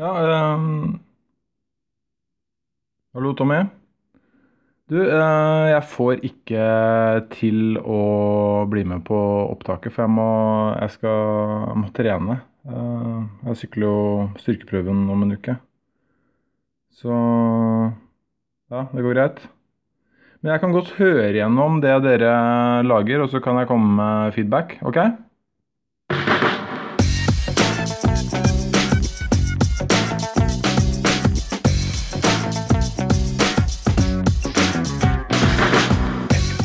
Ja, ehm, Hallo, Tommy. Du, eh, jeg får ikke til å bli med på opptaket, for jeg må, jeg skal, jeg må trene. Eh, jeg sykler jo styrkeprøven om en uke. Så ja, det går greit. Men jeg kan godt høre gjennom det dere lager, og så kan jeg komme med feedback, OK?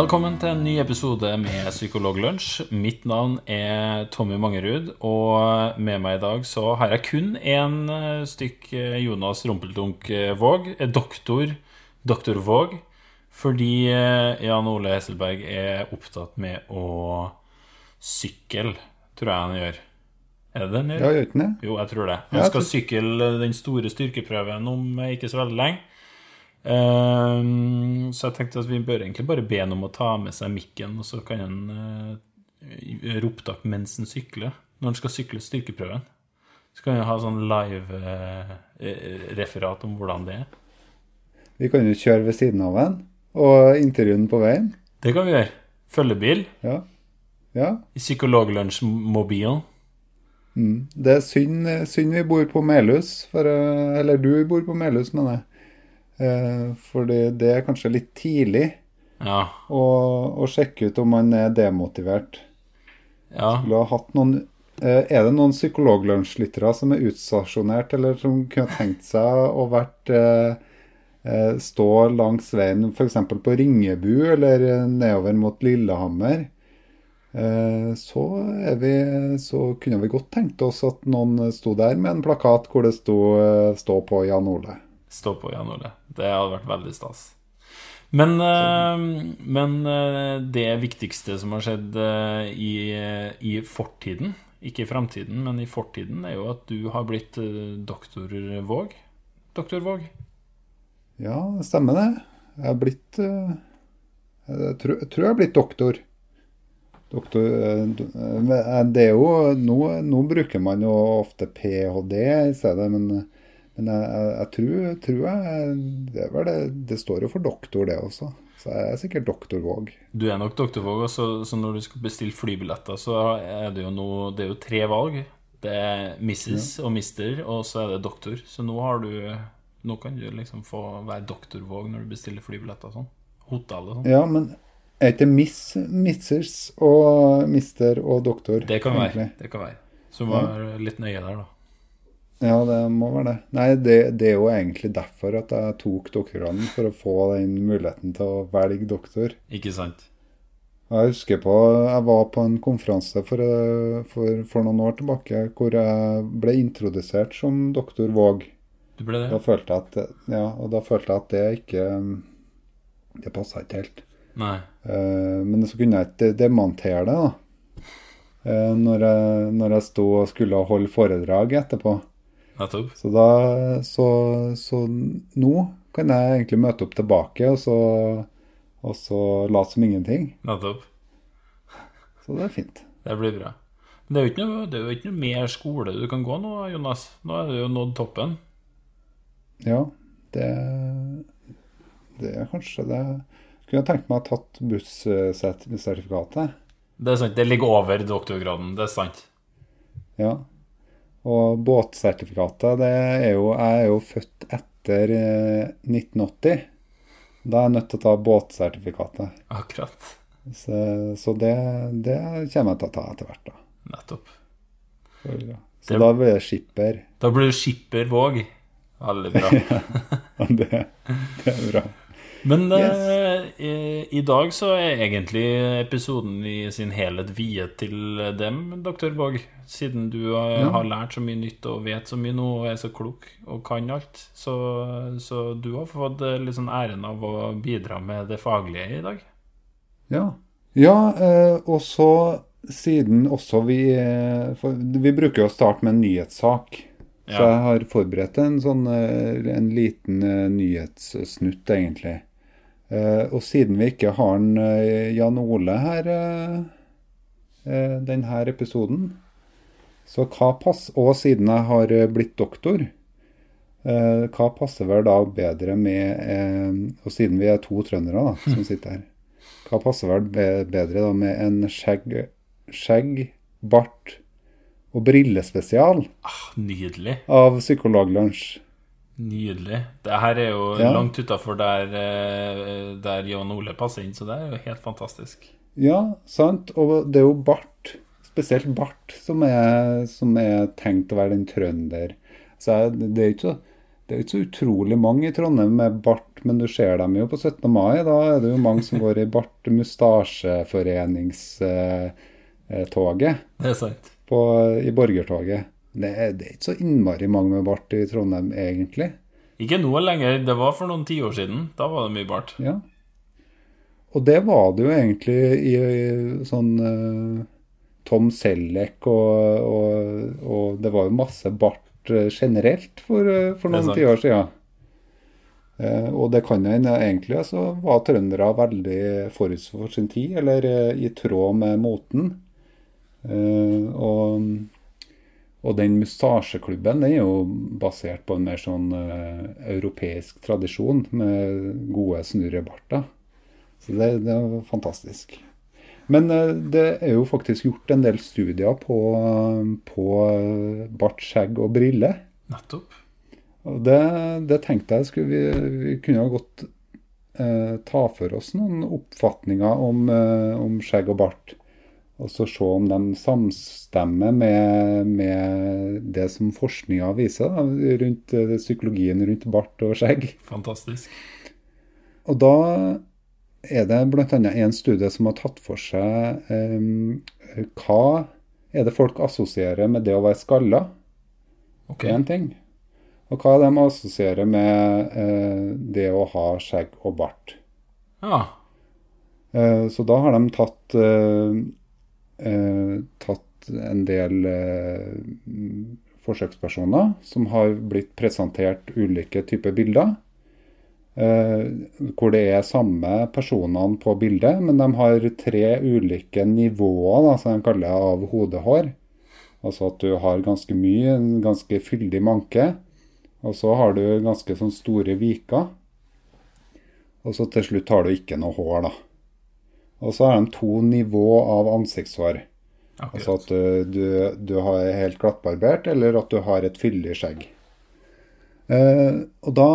Velkommen til en ny episode med Psykologlunsj. Mitt navn er Tommy Mangerud, og med meg i dag så har jeg kun én stykk eh, Jonas Rumpeldunk eh, Våg, eh, doktor, doktor Våg, fordi eh, Jan Ole Hesselberg er opptatt med å sykle, tror jeg han gjør. Er det det han gjør? Ja, gjør det? Jo, jeg tror det. Han skal sykle den store styrkeprøven om eh, ikke så veldig lenge. Ehm, så jeg tenkte at vi bør egentlig bare be ham om å ta med seg mikken, og så kan han gjøre opptak mens han sykler. Når han skal sykle styrkeprøven. Så kan han ha sånn live-referat om hvordan det er. Vi kan jo kjøre ved siden av ham og intervjue ham på veien. Det kan vi gjøre. Følgebil Ja. ja. Psykologlunsj-mobilen. Mm. Det er synd, synd vi bor på Melhus, eh, eller du bor på Melhus, mener jeg. Eh, fordi det er kanskje litt tidlig Ja. å, å sjekke ut om man er demotivert. ja. Skulle ha hatt noen eh, Er det noen psykologlunsjlyttere som er utstasjonert, eller som kunne tenkt seg å vært eh, stå langs veien f.eks. på Ringebu eller nedover mot Lillehammer? Eh, så, vi, så kunne vi godt tenkt oss at noen sto der med en plakat hvor det sto 'Stå på Jan Ole'. Stå på, Jan Ole. Det hadde vært veldig stas. Men, eh, men eh, det viktigste som har skjedd eh, i, i fortiden, ikke i framtiden, men i fortiden, er jo at du har blitt eh, doktor Våg. Doktor Våg. Ja, det stemmer det. Jeg har blitt Jeg tror, jeg har blitt doktor. Doktor Det er jo nå, nå bruker man jo ofte ph.d. i stedet, men, men jeg, jeg, jeg tror, tror jeg det, det, det står jo for doktor, det også. Så jeg er sikkert doktor Våg. Du er nok doktor Våg, så, så når du skal bestille flybilletter, så er det jo noe, Det er jo tre valg. Det er Mrs. og Mister, og så er det doktor. Så nå har du Nå kan du liksom få være doktor Våg når du bestiller flybilletter og sånn. Hotell og sånn. Ja, men er ikke Miss, Missers og Mister og doktor? Det kan være. egentlig? Det kan være. Så må være litt nøye der, da. Ja, det må være det. Nei, det, det er jo egentlig derfor at jeg tok doktorgraden, for å få den muligheten til å velge doktor. Ikke sant? Jeg husker på, jeg var på en konferanse for, eh, for, for noen år tilbake hvor jeg ble introdusert som doktor Våg. Du ble Da det? følte jeg at, ja, og da følte jeg at det ikke Det passa ikke helt. Nei. Uh, Men så kunne jeg ikke demontere det, da. Uh, Når jeg, når jeg sto og skulle holde foredrag etterpå. Nettopp. Så da så, så nå kan jeg egentlig møte opp tilbake og så, og så late som ingenting. Nettopp. Så det er fint. Det blir bra. Men det er jo ikke noe, det jo ikke noe mer skole du kan gå nå, Jonas. Nå er du jo nådd toppen. Ja, det, det er kanskje det Kunne tenkt meg å ha tatt bussertifikatet. Det er sant. Det ligger over doktorgraden. Det er sant. Ja. Og båtsertifikatet, det er jo Jeg er jo født etter eh, 1980. Da er jeg nødt til å ta båtsertifikatet. Akkurat. Så, så det, det kommer jeg til å ta etter hvert, da. Nettopp. Så, Det- da blir det skipper. Da blir du skipper Våg. Veldig bra. Det, det er bra. Men eh, i, i dag så er egentlig episoden i sin helhet viet til dem, doktor Våg. Siden du har, Ja. har lært så mye nytt og vet så mye nå og er så klok og kan alt. Så, så du har fått eh, litt sånn æren av å bidra med det faglige i dag. Ja. Ja, uh, og så siden også vi eh, for Vi bruker jo å starte med en nyhetssak. Så jeg har forberedt en sånn eh, en liten eh, nyhetssnutt, egentlig. Eh, Og siden vi ikke har en, eh, Jan Ole her eh, denne episoden, så hva pass, og siden jeg har blitt doktor, eh, hva passer vel da bedre med eh, Og siden vi er to trøndere da, som sitter her, hva passer vel bedre da med en skjegg, skjegg bart og brillespesial Ah, nydelig. av Psykologlunsj? Nydelig. Det her er jo Ja. langt utafor der, eh, der Jan Ole passer inn, så det er jo helt fantastisk. Ja, sant. Og det er jo bart, spesielt bart, som er, som er tenkt å være den trønder. Så det er ikke det er ikke så utrolig mange i Trondheim med bart, men du ser dem jo på 17. mai. Da er det jo mange som går i bart-mustasjeforeningstoget Det er sant. i borgertoget. Det er, det er ikke så innmari mange med bart i Trondheim, egentlig. Ikke nå lenger. Det var for noen tiår siden. Da var det mye bart. Ja. Og det var det jo egentlig i, i sånn uh, Tom Selleck og, og, og det var jo masse bart eh, generelt for, eh, for noen tiår siden. Uh, og det kan jo egentlig så var trøndere veldig forut for sin tid, eller uh, i tråd med moten. Og, og den mustasjeklubben den er jo basert på en mer sånn uh, europeisk tradisjon med gode snurrebarter. Så det, det er fantastisk. Men uh, det er jo faktisk gjort en del studier på, på eh, bart, skjegg og briller. Nettopp. Og det, det tenkte jeg skulle vi, vi kunne ha godt uh, ta for oss noen oppfatninger om, om skjegg og bart. Og så se om de samstemmer med, med det som forskninga viser da, rundt eh, psykologien rundt bart og skjegg. Fantastisk. Og da er det bl.a. en studie som har tatt for seg um, hva er det folk assosierer med det å være skalla, Okay. én ting. Og hva de assosierer med uh, det å ha skjegg og bart. Ja. Uh, så da har de tatt, eh, tatt en del eh, forsøkspersoner som har blitt presentert ulike typer bilder. Eh, hvor det er samme personene på bildet, men de har tre ulike nivåer, da, som de kaller av hodehår. Altså at du har ganske mye, en ganske fyldig manke. Og så har du ganske sånn store viker. Og så til slutt har du ikke noe hår, da. Og så har de to nivå av ansiktshår. Altså at uh, du, du har helt glattbarbert, eller at du har et fyldig skjegg. Eh, og da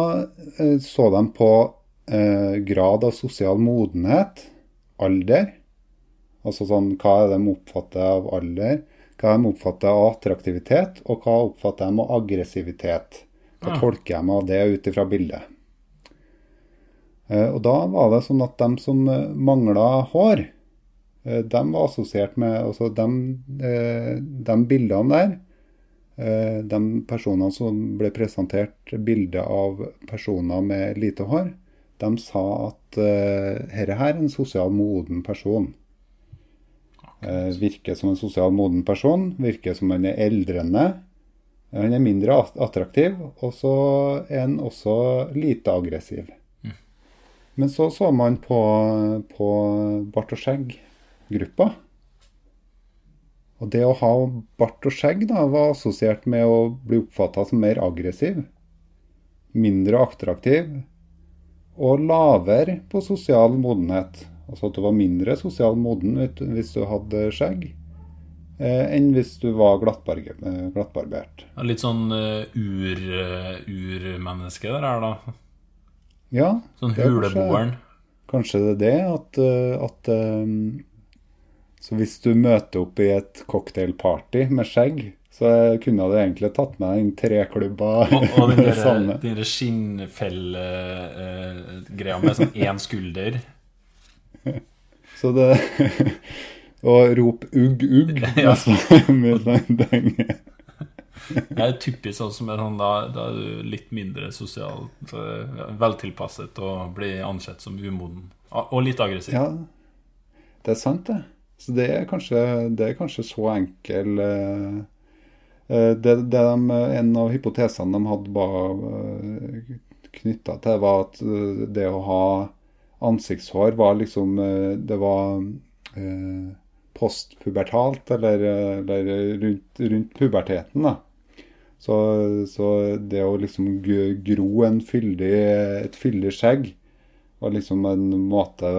eh, så de på eh, grad av sosial modenhet, alder. Altså sånn hva er det de oppfatter av alder, hva de oppfatter av attraktivitet, og hva oppfatter de av aggressivitet. Hva ah. tolker de av det ut ifra bildet. Eh, og da var det sånn at de som mangla hår, eh, de var assosiert med altså de, eh, de bildene der eh, De personene som ble presentert bilde av personer med lite hår, de sa at eh, dette her er en sosial moden person. Eh, virker som en sosial moden person, virker som han er eldrende. Han er mindre attraktiv, og så er han også lite aggressiv. Men så så man på, på bart og skjegg-gruppa. Og det å ha bart og skjegg da, var assosiert med å bli oppfatta som mer aggressiv, mindre attraktiv og lavere på sosial modenhet. Altså at du var mindre sosial moden hvis du hadde skjegg, eh, enn hvis du var eh, glattbarbert. Litt sånn uh, ur, urmenneske der er da. Ja, Sånn er kanskje- huleboeren. Kanskje det er det at, eh, at um, Så hvis du møter opp i et cocktailparty med skjegg, så kunne du egentlig tatt med deg en treklubba Og, og den med der, skinnfellegreia uh, med sånn én skulder. Så det Og rop ugg, ugg Ja. med sånn- med sånn denge. Det er typisk sånn som er sånn, da, da er du litt mindre sosialt veltilpasset og blir ansett som umoden. Og litt aggressiv. Ja, det er sant, det. Så det er kanskje, det er kanskje så enkel eh, eh, det, det de, En av hypotesene de hadde var knytta til, var at eh, det å ha ansiktshår var liksom eh, Det var eh, postpubertalt, eller, eller rundt, rundt, puberteten, da. Så, så, det å liksom gro en fyldig, et fyldig skjegg var liksom en måte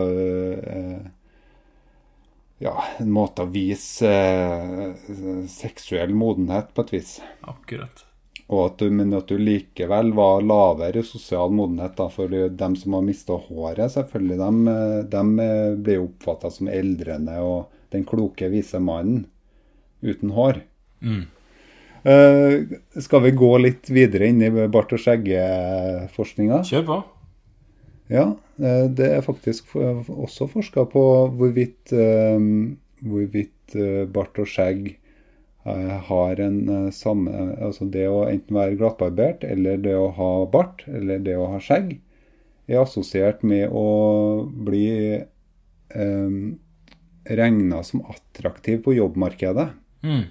eh, Ja, en måte å vise eh, seksuell modenhet på et vis. Akkurat. At du, men at du likevel var lavere sosial modenhet. Da, for dem som har mista håret, selvfølgelig, de, de blir oppfatta som eldrende og den kloke, vise mannen uten hår. Mm. Uh, skal vi gå litt videre inn i bart- og skjeggeforskninga? Kjør på. Ja, uh, det er faktisk også forska på hvorvidt, uh, hvorvidt bart og skjegg Eh, har en eh, samme Altså det å enten være glattbarbert, eller det å ha bart, eller det å ha skjegg, er assosiert med å bli eh, regna som attraktiv på jobbmarkedet. Mm.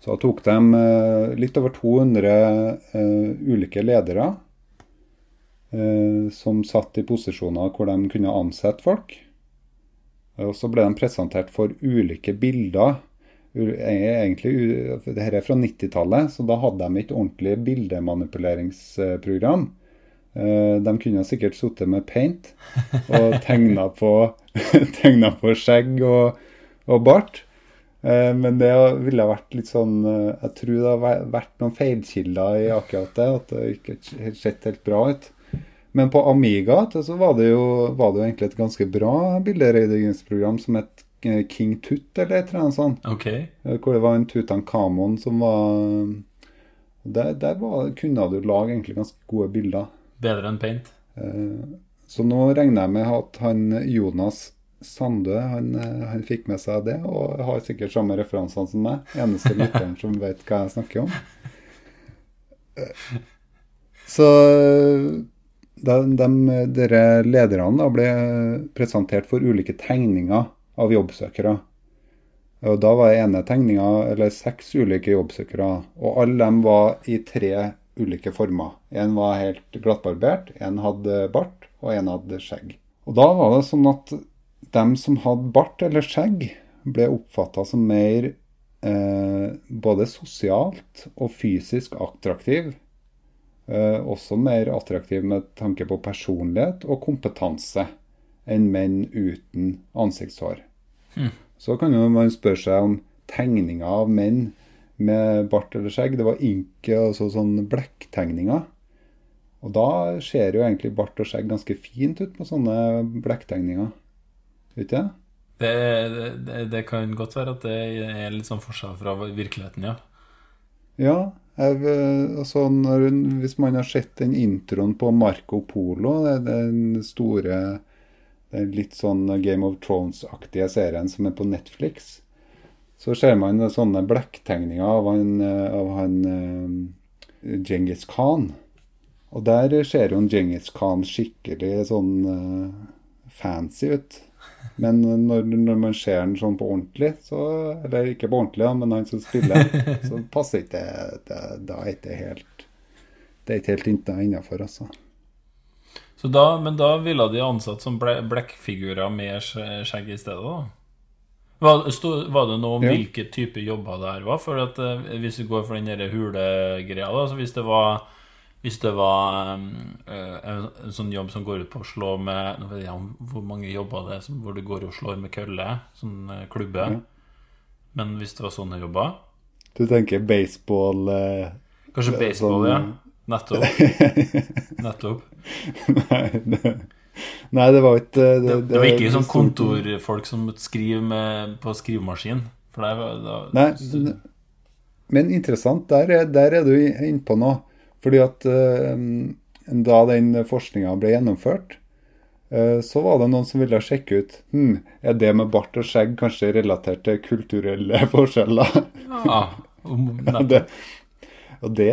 Så tok de eh, litt over 200 eh, ulike ledere eh, som satt i posisjoner hvor de kunne ansette folk. Og så ble de presentert for ulike bilder egentlig, Dette er fra 90-tallet, så da hadde de ikke ordentlig bildemanipuleringsprogram. De kunne sikkert sittet med paint og tegna på, på skjegg og, og, bart. Eh, men det ville vært litt sånn eh, Jeg tror det har vært noen feilkilder i akkurat det. At det ikke sett helt bra ut. Men på Amiga så var det, jo, var det jo egentlig et ganske bra bilderedigingsprogram som het King Tut eller et eller annet sånt. Okay. Eh, hvor det var en Tutankhamon som var Der, der var, kunne du lage egentlig ganske gode bilder. Bedre enn paint? Eh, så nå regner jeg med at han Jonas Sandø han, han fikk med seg det, og har sikkert samme referansene som meg. Eneste lytteren som vet hva jeg snakker om. Så de, de, dere lederne da ble presentert for ulike tegninger av jobbsøkere. Og Da var ene tegninga eller seks ulike jobbsøkere, og alle dem var i tre ulike former. En var helt glattbarbert, en hadde bart, og en hadde skjegg. Og Da var det sånn at dem som hadde bart eller skjegg, ble oppfatta som mer eh, både sosialt og fysisk attraktiv. Eh, også mer attraktiv med tanke på personlighet og kompetanse enn menn uten ansiktshår. Mm. Så kan jo man spørre seg om tegninger av menn med bart eller skjegg. Det var inke, altså sånn blekktegninger. Og da ser jo egentlig bart og skjegg ganske fint ut på sånne blekktegninger. Du? Det, det, det, kan godt være at det er litt sånn forskjell fra virkeligheten, ja. Ja. Jeg, altså når, hvis man har sett den introen på Marco Polo, den store den litt sånn Game of Thrones-aktige serien som er på Netflix, så ser man sånne blekktegninger av han, av han uh, Genghis Khan. Og der ser jo Genghis Khan skikkelig sånn uh, fancy ut. Men når, når, man ser den sånn på ordentlig, så, eller ikke på ordentlig, men han som spiller, så passer ikke det. Da er ikke helt Det er ikke helt innafor, altså. Så da, men da ville de ansatt som blekkfigurer med skjegg i stedet, da? Var, stod, var det noe om ja. hvilke type jobber det her var? For at uh, Hvis vi går for den hulegreia, da så hvis det var hvis det var um, en, en, sånn jobb som går ut på å slå med Nå vet jeg om hvor mange jobber det er hvor du går og slår med kølle, sånn uh, klubbe. Mm. Men hvis det var sånne jobber Du tenker baseball uh, Kanskje baseball, sånn, ja. Nettopp. Nettopp. Nei, det, nei, det var ikke Det, det, det var ikke sånn kontorfolk som skriver med, på skrivemaskin? For det var, da, nei, men interessant. Der, der er du inne på noe. Fordi at uh, da den forskninga ble gjennomført, uh, så var det noen som ville sjekke ut hm, er det med bart og skjegg kanskje relatert til kulturelle forskjeller. Ja, det, Og det,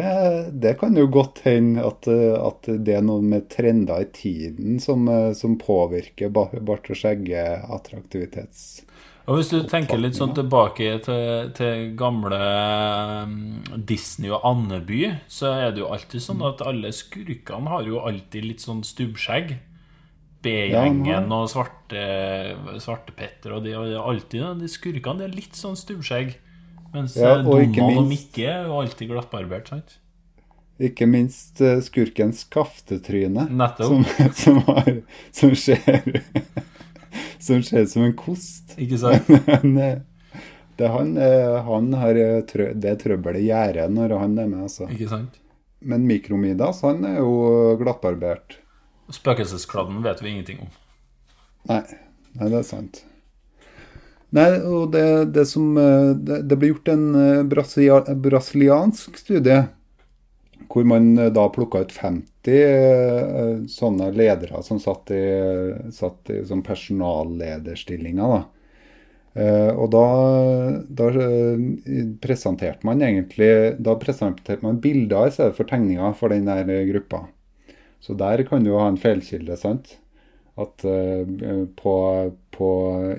det, kan jo godt hende at, at, det er noe med trender i tiden som, som påvirker bart- og skjeggeattraktivitets... Og hvis du tenker litt sånn tilbake til, til gamle mm, Disney og Andeby, så er det jo alltid sånn at alle skurkene har jo alltid litt sånn stubbskjegg. B-gjengen og svarte, Svartepetter og de har alltid de skurkene de har litt sånn stubbskjegg. Mens Ja, eh, og Donald og Mikke er jo alltid glattbarbert, sant? Ikke minst eh, skurkens kaftetryne, Nettopp. Som, som, har, som ser Som ser ut som en kost. Ikke sant? Men eh, det, han, eh, han har eh, trø, det trøbbelet gjerdet når han er med, altså. Ikke sant? Men Mikromidas, han er jo glattbarbert. Spøkelseskladden vet vi ingenting om. Nei, nei det er sant. Nei, og det, det som Det, det ble gjort en brasilia, brasiliansk studie hvor man eh, da plukka ut 50 eh, sånne ledere som satt i, satt i som personallederstillinger. da. Eh, og da, da eh, presenterte man egentlig Da presenterte man bilder i stedet for tegninger for den der gruppa. Så der kan du jo ha en feilkilde, sant? At eh, på, på,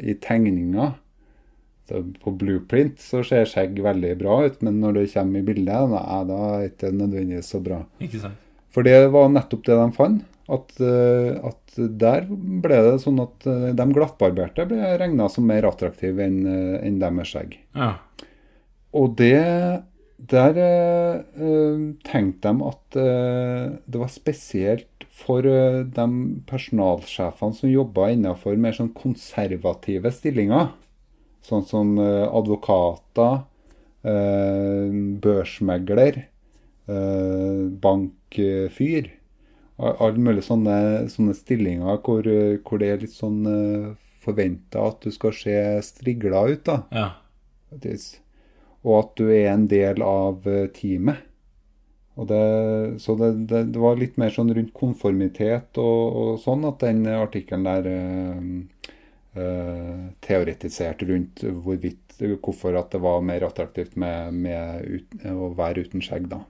i tegninga så på blueprint så ser skjegg veldig bra ut, men når det kommer i bildet, nei, da er det ikke nødvendigvis så bra. Ikke sant? For det var nettopp det de fant. At, eh, at der ble det sånn at eh, de glattbarberte ble regna som mer attraktive enn en dem med skjegg. Ja. Og det Der eh, eh, tenkte de at eh, det var spesielt for eh, de personalsjefene som jobba innenfor mer sånn konservative stillinger. Sånn som eh, advokater, eh, børsmegler, eh, bankfyr. Alle mulige sånne, sånne stillinger hvor, hvor det er litt sånn forventa at du skal se strigla ut. da. ja. Og at du er en del av teamet. Det, så det, det, det var litt mer sånn rundt konformitet og, og sånn at den artikkelen der eh, eh, rundt hvorvidt, hvorfor at det var mer attraktivt med, med ut, å være uten skjegg. da.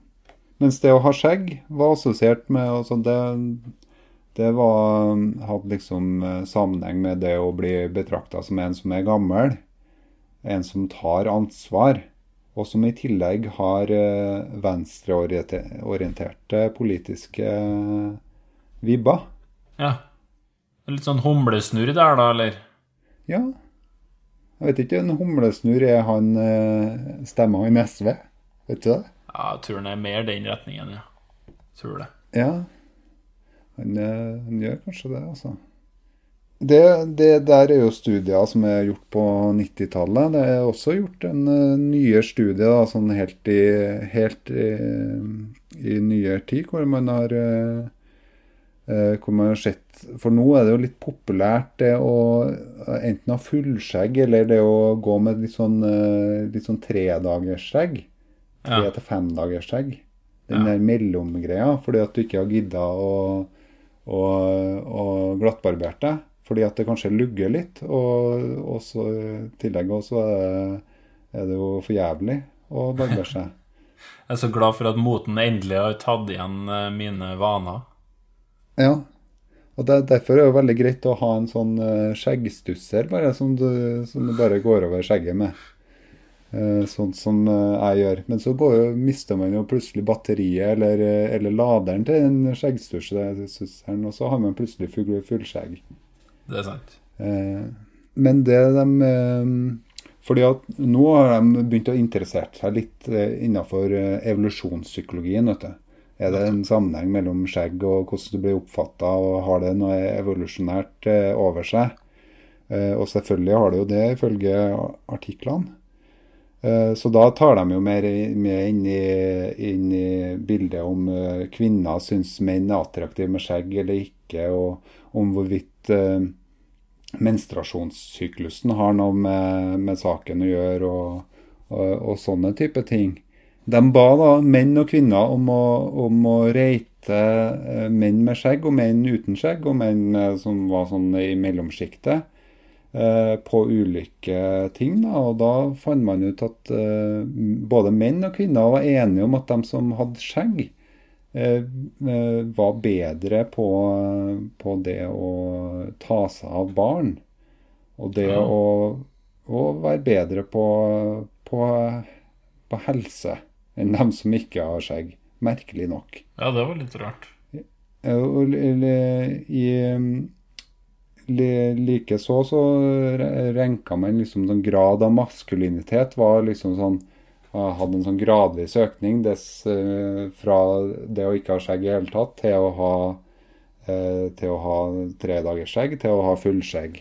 Mens det å ha skjegg var assosiert med altså det, det var, hadde liksom eh, sammenheng med det å bli betrakta som en som er gammel en som tar ansvar, og som i tillegg har eh, venstreorienterte politiske vibber. ja. Litt sånn humlesnurr der, da, eller? Ja. Jeg vet ikke, en humlesnurr er han eh, stemmer han i SV? Vet du det? Ja, jeg tror han er mer den retningen, ja. Tror det. Ja. Han, eh, han gjør kanskje det, altså. Det, det der er jo studier som er gjort på 90-tallet. Det er også gjort en uh, nyere studie, da, sånn helt i, helt i, i nyere tid, hvor man har eh, eh, sett For nå er det jo litt populært det å enten ha fullskjegg eller det å gå med litt sånn, uh, litt sånn tredagersskjegg. Tre Ja. til femdagersskjegg. Den Ja. der mellomgreia, fordi at du ikke har gidda å, å, å glattbarbert deg. Fordi at det kanskje lugger litt, og, og så i tillegg også er det, er det jo for jævlig å barbere seg. Jeg er så glad for at moten endelig har tatt igjen eh, mine vaner. Ja. Og det, Derfor er det jo veldig greit å ha en sånn eh, skjeggstusser bare, som du, som du bare går over skjegget med. Eh, sånn som eh, jeg gjør. Men så går, jo- mister man jo plutselig batteriet eller, eller laderen til den skjeggstusseren, og så har man plutselig full, fullskjegg. Det er sant. Men det de Fordi at nå har de begynt å interessere seg litt innenfor evolusjonspsykologien. vet du. Er det en sammenheng mellom skjegg og hvordan du blir oppfatta, og har det noe evolusjonært eh, over seg? Eh, og selvfølgelig har det jo det, ifølge artiklene. Eh, Så da tar de jo mer inn i, inn i bildet om kvinner syns menn er attraktive med skjegg eller ikke, og om hvorvidt menstruasjonssyklusen har noe med, med saken å gjøre, og, og, og sånne type ting. De ba da menn og kvinner om å, om å reite eh, menn med skjegg og menn uten skjegg, og menn eh, som var sånn i mellomsjiktet, eh, på ulike ting. Da. Og da fant man ut at både menn og kvinner var enige om at de som hadde skjegg, var bedre på, på, det å ta seg av barn. Og det ja. å, å, være bedre på, på, på helse enn dem som ikke har skjegg. Merkelig nok. Ja, det var litt rart. Og um, likeså så renka man liksom den grad av maskulinitet var liksom sånn Hadde en sånn gradvis økning dess, eh, fra det å ikke ha skjegg i hele tatt til å ha eh, til å ha tre dagers skjegg, til å ha fullskjegg.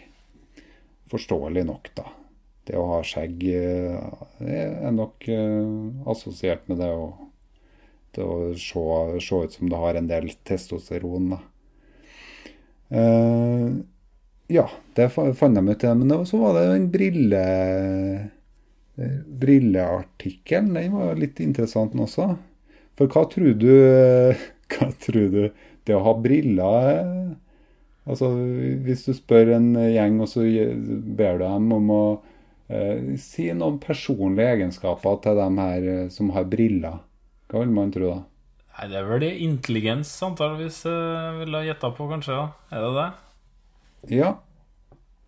Forståelig nok, da det å ha skjegg eh, er nok eh, assosiert med det å, det å se, se, ut som det har en del testosteron. Eh, ja, det fant de ut. Men så var det den brille, eh, brilleartikkelen. Den var litt interessant, den også. For hva tror du Hva tror du Det å ha briller Altså, hvis du spør en gjeng, og så ber du dem om å Eh, si noen personlige egenskaper til dem her eh, som har briller. Hva vil man tro, da? Nei, Det er vel det intelligens, antakeligvis, uh, eh, ville ha gjetta på, kanskje. da. Er det det? Ja.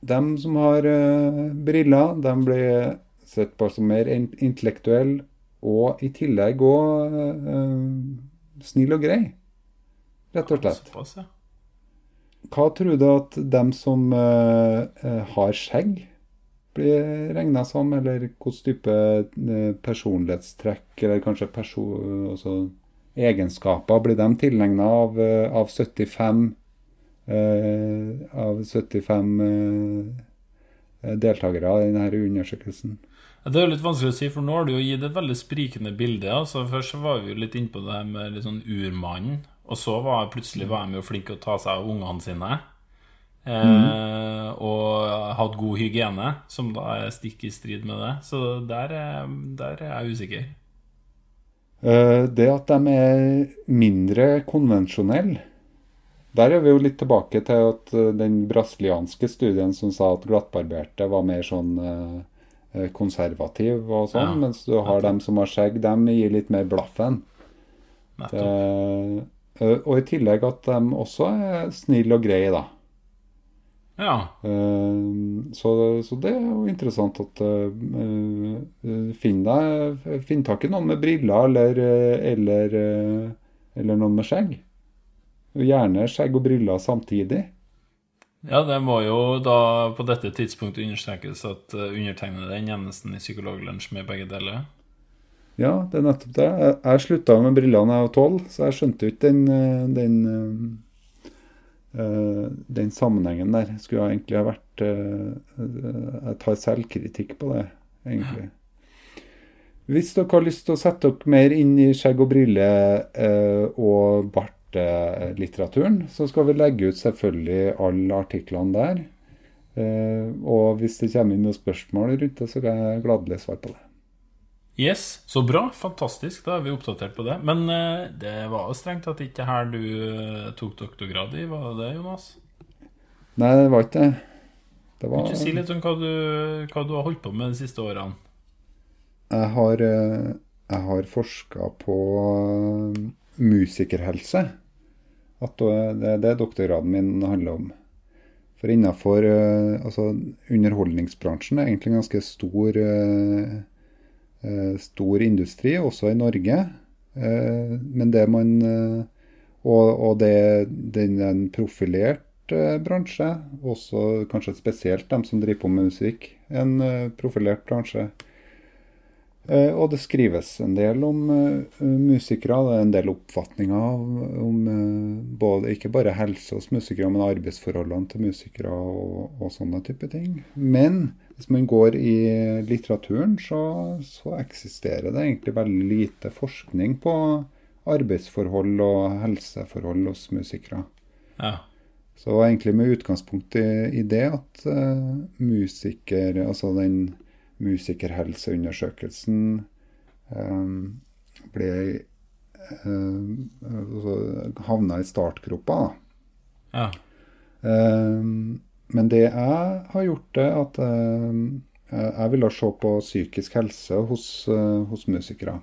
De som har uh, briller, de blir sett på som mer intellektuelle, og i tillegg òg uh, snill og grei, rett og slett. Såpass, ja. Hva tror du at de som har skjegg, blir regna som, eller hvilken type eh, personlighetstrekk eller kanskje person, altså egenskaper blir de tilegna av, eh, av, 75 eh, av 75 deltakere i denne undersøkelsen? Det er jo litt vanskelig å si, for nå har du jo gitt et veldig sprikende bilde. Altså, først var vi jo litt innpå det her med litt sånn urmannen, og så var jeg plutselig var de jo flinke til å ta seg av ungene sine. Mm. Og hatt god hygiene, som da er stikk i strid med det. Så der, eh, der er jeg usikker. Eh, det at de er mindre konvensjonelle Der er vi jo litt tilbake til at den brasilianske studien som sa at glattbarberte var mer sånn konservativ og sånn, ja, mens du har dem som har skjegg, dem gir litt mer blaffen. Og i tillegg at de også er snille og greie, da. Ja. Eh, så, så, det er jo interessant at eh, eh, Finn deg Finn tak i noen med briller eller, eller, eller noen med skjegg. Gjerne skjegg og briller samtidig. Ja, det må jo da på dette tidspunktet understrekes at undertegnede er eneste i Psykologlunsj med begge deler. Ja, det er nettopp det. Jeg slutta med brillene da jeg var tolv, så jeg skjønte jo ikke den, den Eh, den sammenhengen der skulle jeg egentlig ha vært eh, Jeg tar selvkritikk på det, egentlig. Hvis dere har lyst til å sette dere mer inn i skjegg og briller eh, og bartelitteraturen, så skal vi legge ut selvfølgelig alle artiklene der. Og hvis det kommer inn noen spørsmål rundt det, så kan jeg gladelig svare på det. Yes, Så bra. Fantastisk. Da er vi oppdatert på det. Men eh, det var jo strengt at ikke her du eh, tok doktorgrad i, var det det, Jonas? Nei, det var ikke det. det var... Kan du si litt om hva du, hva du, har holdt på med de siste årene? Jeg har, eh, jeg har forska på eh, musikerhelse. At det er det doktorgraden min handler om. For innafor altså, underholdningsbransjen er egentlig ganske stor Eh, stor industri, også i Norge. Eh, men det man eh, Og, og det, den er en profilert bransje, også kanskje spesielt dem som driver på med musikk, en profilert bransje. Og det skrives en del om musikere. Det er en del oppfatninger om både, ikke bare helse hos musikere, men arbeidsforholdene til musikere og, og sånne type ting. Men hvis man går i litteraturen, så, så, eksisterer det egentlig veldig lite forskning på arbeidsforhold og helseforhold hos musikere. Ja. Så egentlig med utgangspunkt i, i det at uh, musiker, altså den musikerhelseundersøkelsen um, ble eh, altså uh, Havna i startgropa, da. Ja. Um, men det jeg har gjort, er at eh, eh, jeg ville se på psykisk helse hos, eh, hos musikere.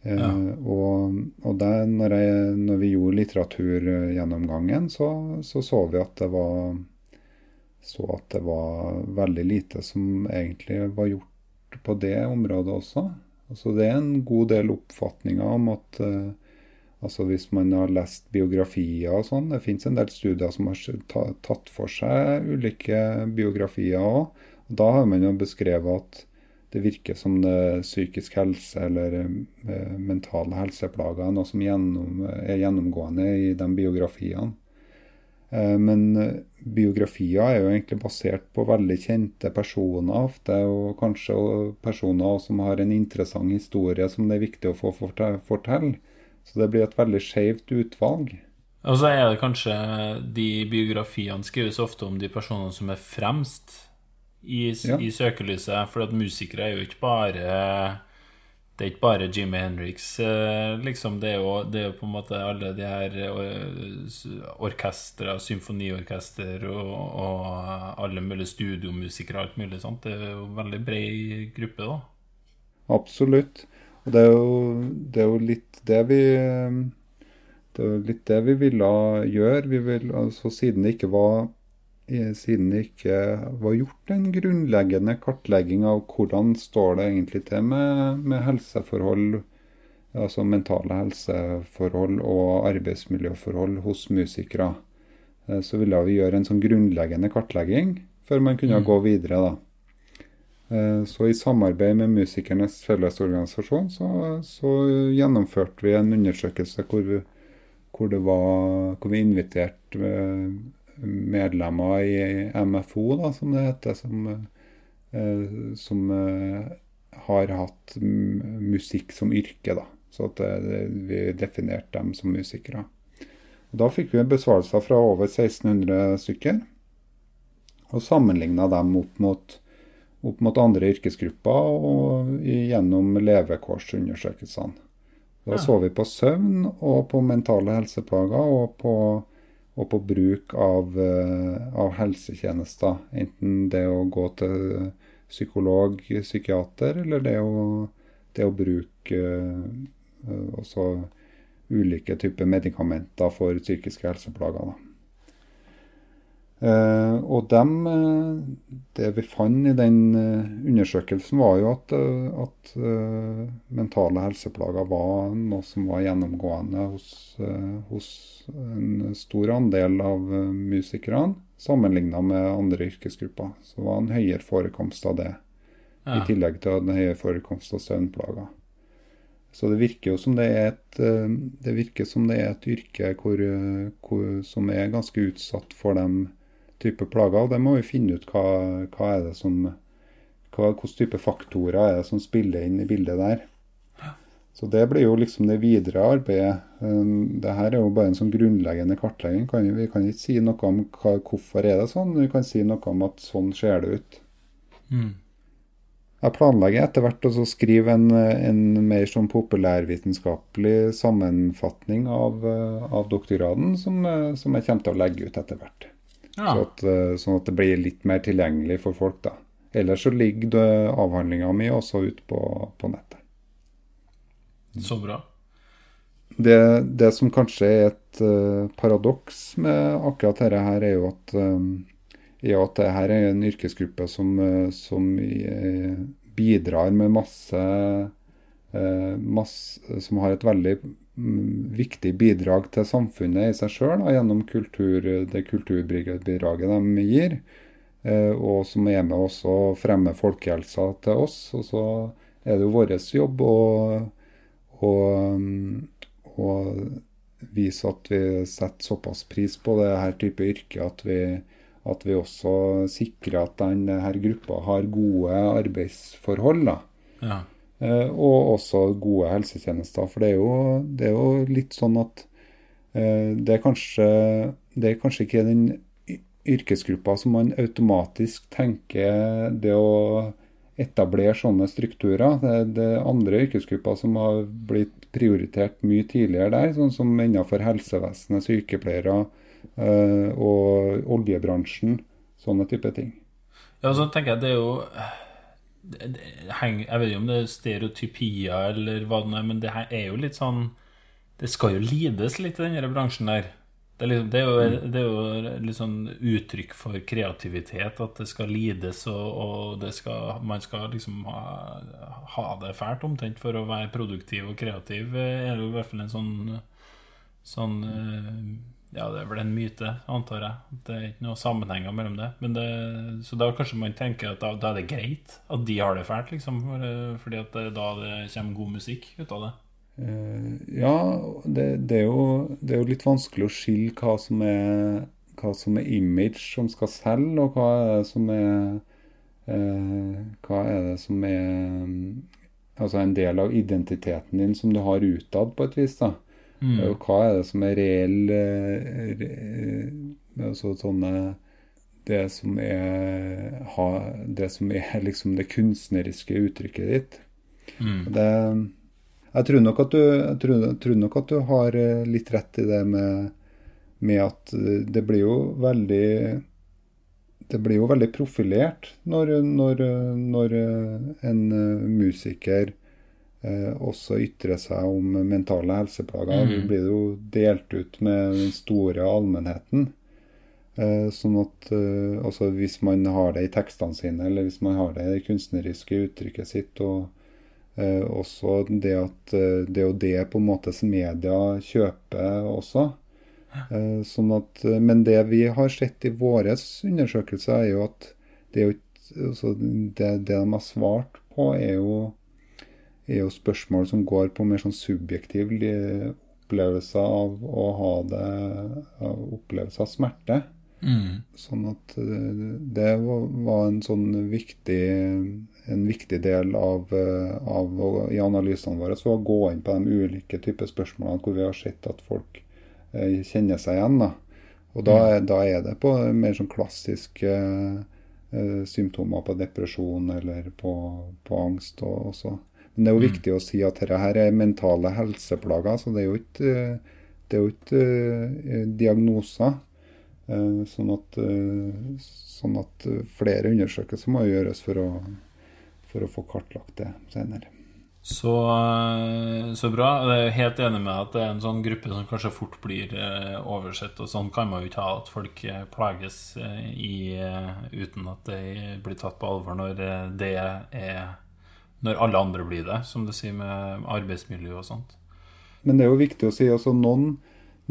Ja. Og, og der, når, jeg, når, vi gjorde litteraturgjennomgangen, så, så, så vi at det var så at det var veldig lite som egentlig var gjort på det området også. Altså det er en god del oppfatninger om at uh, altså hvis man har lest biografier og sånn Det fins en del studier som har tatt for seg ulike biografier òg. Da har man jo beskrevet at det virker som det psykisk helse eller uh, mentale helseplager er noe som gjennom, er gjennomgående i de biografiene. Uh, men biografier er jo egentlig basert på veldig kjente personer ofte, og kanskje personer som har en interessant historie som det er viktig å få fortelle. Så det blir et veldig skjevt utvalg. Og så er det kanskje de biografiene skrives ofte om de personene som er fremst i, ja. i søkelyset. For at musikere er jo ikke bare det er ikke bare Jimmy Henriks, eh, liksom. Det er, jo, det er jo på en måte alle de her eh, orkestre, symfoniorkester og, og alle mulige studiomusikere og alt mulig sånt. Det er jo en veldig bred gruppe, da. Absolutt. Og det er jo, det er jo litt det vi Det er jo litt det vi ville gjøre. Vi vil, altså, siden det ikke var siden det ikke var gjort en grunnleggende kartlegging av hvordan står det egentlig til med, med helseforhold, altså mentale helseforhold og arbeidsmiljøforhold hos musikere. Eh, så ville vi gjøre en sånn grunnleggende kartlegging før man kunne mm. gå videre. da. Eh, så i samarbeid med Musikernes Fellesorganisasjon så, så gjennomførte vi en undersøkelse hvor, hvor, var, hvor vi inviterte eh, medlemmer i MFO, da, som det heter, som, eh, som har hatt musikk som yrke. da, Så at vi definerte dem som musikere. Da fikk vi besvarelser fra over 1600 stykker, og sammenligna dem opp mot, opp mot andre yrkesgrupper og gjennom levekårsundersøkelsene. Da så vi på søvn og på mentale helseplager og på og på bruk av, eh, av, helsetjenester. Enten det å gå til psykolog, psykiater, eller det å, det å bruke uh, også ulike typer medikamenter for psykiske helseplager. Da. Uh, og dem, uh, Det vi fant i den uh, undersøkelsen, var jo at, at mentale helseplager var noe som var gjennomgående hos, hos en stor andel av musikerne, sammenligna med andre yrkesgrupper. Så det var en høyere forekomst av det, ja. i tillegg til en høyere forekomst av søvnplager. Så det virker jo som det er et, det virker som det er et yrke hvor, hvor, som er ganske utsatt for dem type plager. og Det må vi finne ut hva, hva er det som hva, Hvilke type faktorer er det som spiller inn i bildet der. Så Det blir jo liksom det videre arbeidet. Um, det her er jo bare en sånn grunnleggende kartlegging. Vi kan ikke si noe om hva, hvorfor er det sånn, vi kan si noe om at sånn ser det ut. Mm. Jeg planlegger etter hvert å skrive en, en, mer sånn populærvitenskapelig sammenfatning av, av doktorgraden, som, som jeg kommer til å legge ut etter hvert. Ja. Så at, eh, sånn at det blir litt mer tilgjengelig for folk. da. Ellers så ligger avhandlinga mi også ute på, på, nettet. Så bra. Det, det som kanskje er et uh, paradoks med akkurat dette her, er jo at, um, er at det her er en yrkesgruppe som, uh, som uh, bidrar med masse, masse Som har et veldig viktig bidrag til samfunnet i seg sjøl gjennom kultur, det kulturbidraget de gir. Eh, og som er med oss og fremmer folkehelsa til oss. Og så er det jo vår jobb å, å, å, vise at vi setter såpass pris på det her type yrke at vi, at vi også sikrer at denne gruppa har gode arbeidsforhold. da. Ja. Eh, og også gode helsetjenester. For det er jo, det er jo litt sånn at eh, det er, kanskje, det er kanskje ikke den yrkesgruppa som man automatisk tenker det å etablere sånne strukturer. Det er det andre yrkesgrupper som har blitt prioritert mye tidligere der, sånn som innenfor helsevesenet, sykepleiere øh, og oljebransjen. Sånne type ting. Ja, så tenker jeg det er jo jeg vet ikke om det er stereotypier eller hva det er, men det her er jo litt sånn Det skal jo lides litt i denne bransjen der. Det er, liksom, det, er jo, det er jo litt sånn uttrykk for kreativitet, at det skal lides, og, og det skal, man skal liksom ha, ha, det fælt omtrent for å være produktiv og kreativ. Det er jo i hvert fall en sånn, sånn Ja, det er vel en myte, antar jeg. Det er ikke noe sammenhenger mellom det. det så da kanskje man tenker at da, da, er det greit at de har det fælt, liksom. Fordi at det, da det kommer god musikk ut av det. Uh, ja, det, det, er jo, det, er jo, litt vanskelig å skille hva som er, hva som er image som skal selge, og hva er det som er uh, Hva er det som er um, altså en del av identiteten din som du har utad, på et vis. da. Mm. Uh, hva er det som er reell re, Altså sånne Det som er ha, Det som er liksom det kunstneriske uttrykket ditt. Mm. Det jeg tror nok at du, tror, tror nok at du har eh, litt rett i det med, med, at eh, det blir jo veldig det blir jo veldig profilert når, når, når en eh, musiker eh, også ytre seg om mentale helseplager. Mm. Det blir jo delt ut med den store allmennheten. Eh, sånn at eh, altså Hvis man har det i tekstene sine, eller hvis man har det i det kunstneriske uttrykket sitt, og, Eh, også det at eh, det er jo det på en måte som media kjøper også. Eh, sånn at, men det vi har sett i våre undersøkelser, er jo at det, er jo, altså det, det, de har svart på, er jo, er jo, spørsmål som går på mer sånn subjektiv opplevelse av å ha det Opplevelse av smerte. Mm. Sånn at det var, en sånn viktig en viktig del av, eh, av i analysene våre så å gå inn på de ulike typer spørsmålene hvor vi har sett at folk eh, kjenner seg igjen. Da. Og da, da, er det på mer sånn klassiske eh, symptomer på depresjon eller på, på angst. Og, også. Men det er jo mm. viktig å si at dette her er mentale helseplager, så det er jo ikke, det er jo ikke uh, diagnoser. Uh, sånn, at, sånn at flere undersøkelser må gjøres for å for å få kartlagt det senere. Så, eh, så, bra. Jeg er helt enig med at det er en sånn gruppe som kanskje fort blir eh, oversett. Og sånn kan man jo ikke ha at folk eh, plages i, uten at de blir tatt på alvor når det er Når alle andre blir det, som du sier med arbeidsmiljø og sånt. Men det er jo viktig å si altså noen,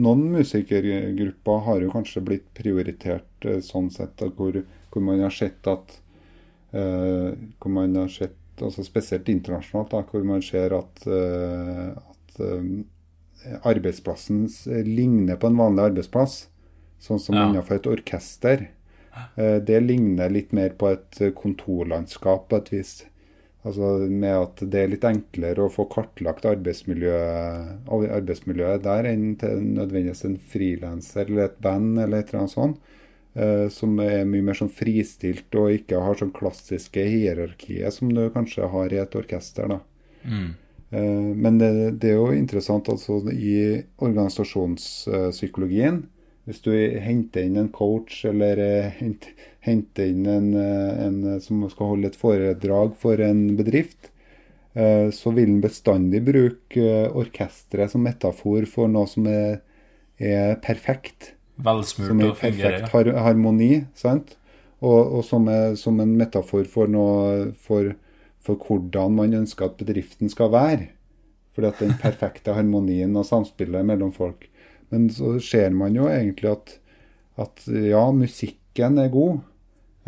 noen musikergrupper har jo kanskje blitt prioritert sånn sett hvor, hvor man har sett at uh, hvor man har sett, altså spesielt internasjonalt, da, hvor man ser at, uh, at uh, arbeidsplassen ligner på en vanlig arbeidsplass. Sånn som ja. innenfor et orkester. Det ligner litt mer på et kontorlandskap på et vis. Altså med at det er litt enklere å få kartlagt arbeidsmiljøet, arbeidsmiljøet der enn til nødvendigvis en frilanser eller et band eller et eller annet sånt. Uh, som er mye mer sånn fristilt og ikke har sånn klassiske hierarkiet som du kanskje har i et orkester. da. Mm. Uh, men det, det, er jo interessant altså i organisasjonspsykologien. Hvis du henter inn en coach eller uh, henter inn en, en, som skal holde et foredrag for en bedrift, så vil en bestandig bruke orkesteret som metafor for noe som er, er perfekt. Velsmurt som er perfekt har harmoni. sant? Og, og som, er, som, en metafor for, noe, for, for, hvordan man ønsker at bedriften skal være. Fordi at den perfekte harmonien og samspillet mellom folk. Men så ser man jo egentlig at, at ja, musikken er god.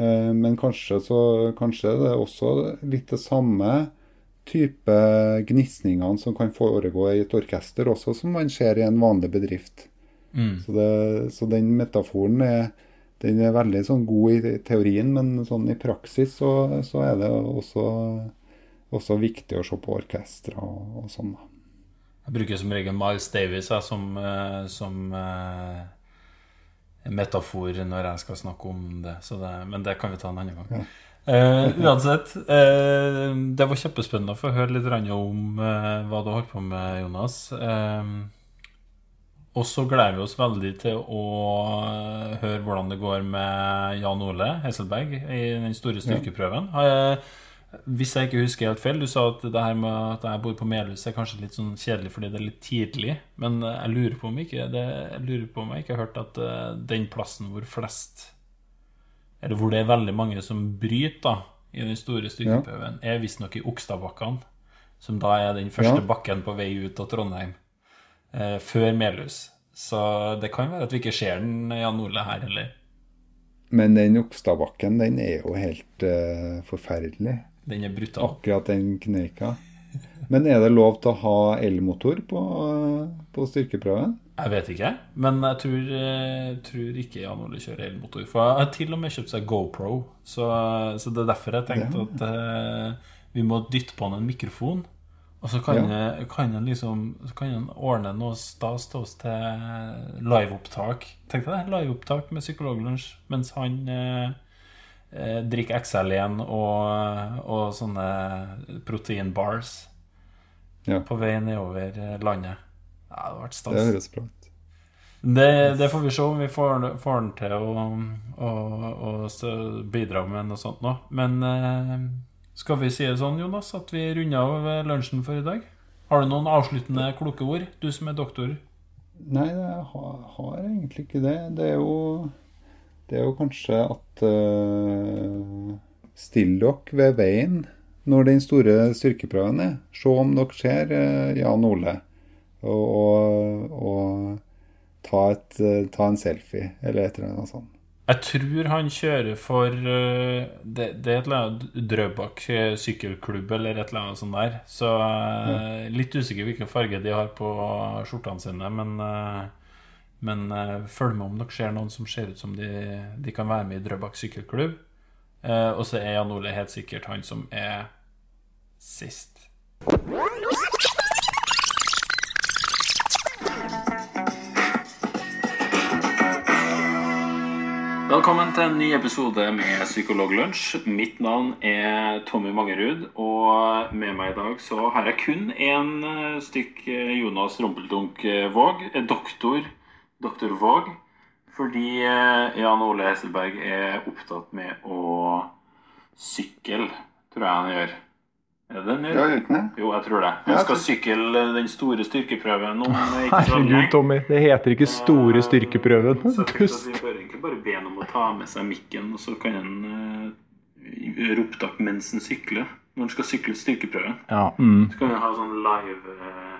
Eh, men kanskje, så, kanskje det er også litt det samme type gnisningene som kan foregå i et orkester også, som man ser i en vanlig bedrift. Mm. Så, det, så, den metaforen er, den er veldig sånn god i teorien, men sånn i praksis så, så er det også, også, viktig å se på orkestre og, og sånn. Jeg bruker som regel Miles Davis jeg, som, eh, som uh, metafor når jeg skal snakke om det, det, men det kan vi ta en annen gang. Ja. Uh, uansett, uh, det var kjempespennende å få høre litt om hva du holdt på med, Jonas. Uh, og så gleder vi oss veldig til å høre hvordan det går med Jan Ole Hesselberg i den store styrkeprøven. Hvis jeg ikke husker helt feil, du sa at det her med at jeg bor på Melhus er kanskje litt sånn kjedelig fordi det er litt tidlig, men jeg lurer på om ikke det, jeg lurer på om jeg ikke har hørt at eh, den plassen hvor flest Eller hvor det er veldig mange som bryter da, i den store styrkeprøven, er visstnok i Okstadbakkene, som da er den første Ja. bakken på vei ut av Trondheim, eh, før Melhus. Så det kan være at vi ikke ser den Jan Ole her heller. Men den Okstadbakken, den er jo helt uh, forferdelig. Den er brutal. Akkurat den kneika. Men er det lov til å ha elmotor på, på styrkeprøven? Jeg vet ikke, men jeg tror, eh, tror ikke Jan Ole kjører elmotor. For jeg har til og med kjøpt seg GoPro, så, så det er derfor jeg tenkte at uh, vi må dytte på han en mikrofon. Og så kan, jeg, kan han liksom kan han ordne noe stas til oss til liveopptak. Tenk deg det, liveopptak med Psykologlunsj mens han eh, eh, drikker XL1 og, og sånne proteinbars Ja. på vei nedover eh, landet. Ja, det hadde vært stas. Det høres bra ut. Det, det får vi se om vi får, får den til å, å, å bidra med noe sånt nå. Men eh, skal vi si det sånn, Jonas, at vi runder av lunsjen for i dag? Har du noen avsluttende kloke ord, du som er doktor? Nei, jeg har, har egentlig ikke det. Det er jo, det er jo kanskje at uh, Still dere ved veien når den store styrkeprøven er. Se om dere ser uh, Jan Ole. Og, og, og ta, et, uh, ta en selfie, eller et eller annet sånt. Jeg tror han kjører for Det, det er et eller annet Drøbak sykkelklubb eller et eller annet sånt der. Så litt usikker hvilken farge de har på skjortene sine, men men uh, følg med om dere ser noen som ser ut som de, de kan være med i Drøbak sykkelklubb. Uh, og så er Jan Ole helt sikkert han som er sist. Velkommen til en ny episode med Psykologlunsj. Mitt navn er Tommy Mangerud, og med meg i dag så har jeg kun én stykk eh, Jonas Rumpeldunk Våg, doktor, doktor Våg, fordi eh, Jan Ole Hesselberg er opptatt med å sykle, tror jeg han gjør. Er det den gjør? uten det. Jo, jeg tror det. Han skal sykle den store styrkeprøven om eh, Herregud. Tommy. Det heter ikke store styrkeprøven. Så vi bør egentlig bare be ham om å ta med seg mikken, og så kan han uh, gjøre opptak mens han sykler. Når han skal sykle styrkeprøven. Ja. Mm. Så kan vi ha sånn live eh, eh,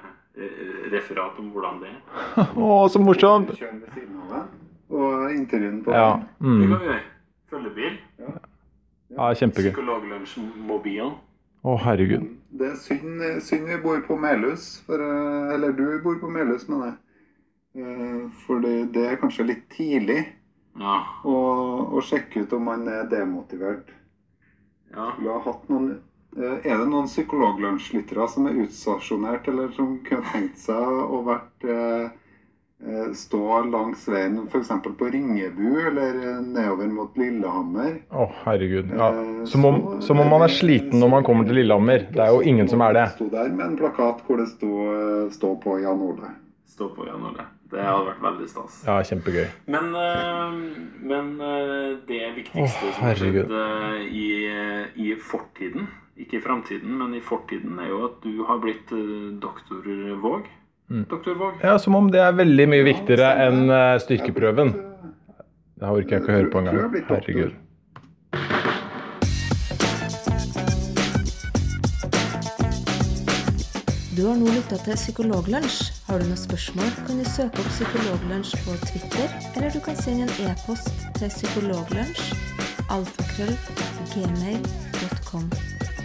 referat om hvordan det er. Å, så morsomt! Kjøre ved siden av den, og intervjuen på Ja. Mm. Det kan vi gjøre. Følgebil. ja kjempegøy. Psykologlunsjmobilen. Å, herregud. Det er synd, synd vi bor på Melhus, for, eh, eller du bor på Melhus, mener jeg. Eh, For det, er kanskje litt tidlig Ja. å, å sjekke ut om man er demotivert. ja. Skulle ha hatt noen eh, Er det noen psykologlunsjlyttere som er utstasjonert, eller som kunne tenkt seg å vært eh, eh, stå langs veien f.eks. på Ringebu eller eh, nedover mot Lillehammer? Å, herregud. Ja. Eh, Som om, som om man er sliten når man kommer til Lillehammer. Det er jo ingen som er det. Sto der med en plakat hvor det sto, eh, stå på Jan Ole. Stå på, Jan Ole. Det hadde vært veldig stas. Ja, kjempegøy. Men, eh, men eh, det viktigste oh, som har skjedd eh, i, i fortiden, ikke i framtiden, men i fortiden, er jo at du har blitt eh, doktor Våg. Mm. Doktor Våg. Ja, Som om det er veldig mye viktigere enn eh, styrkeprøven. eh, Det orker jeg ikke å høre på engang. Herregud. Du har nå lytta til Psykologlunsj. Har du noen spørsmål, kan du søke opp Psykologlunsj på Twitter, eller du kan sende en e-post til psykologlunsj alfakrøll gmail.com.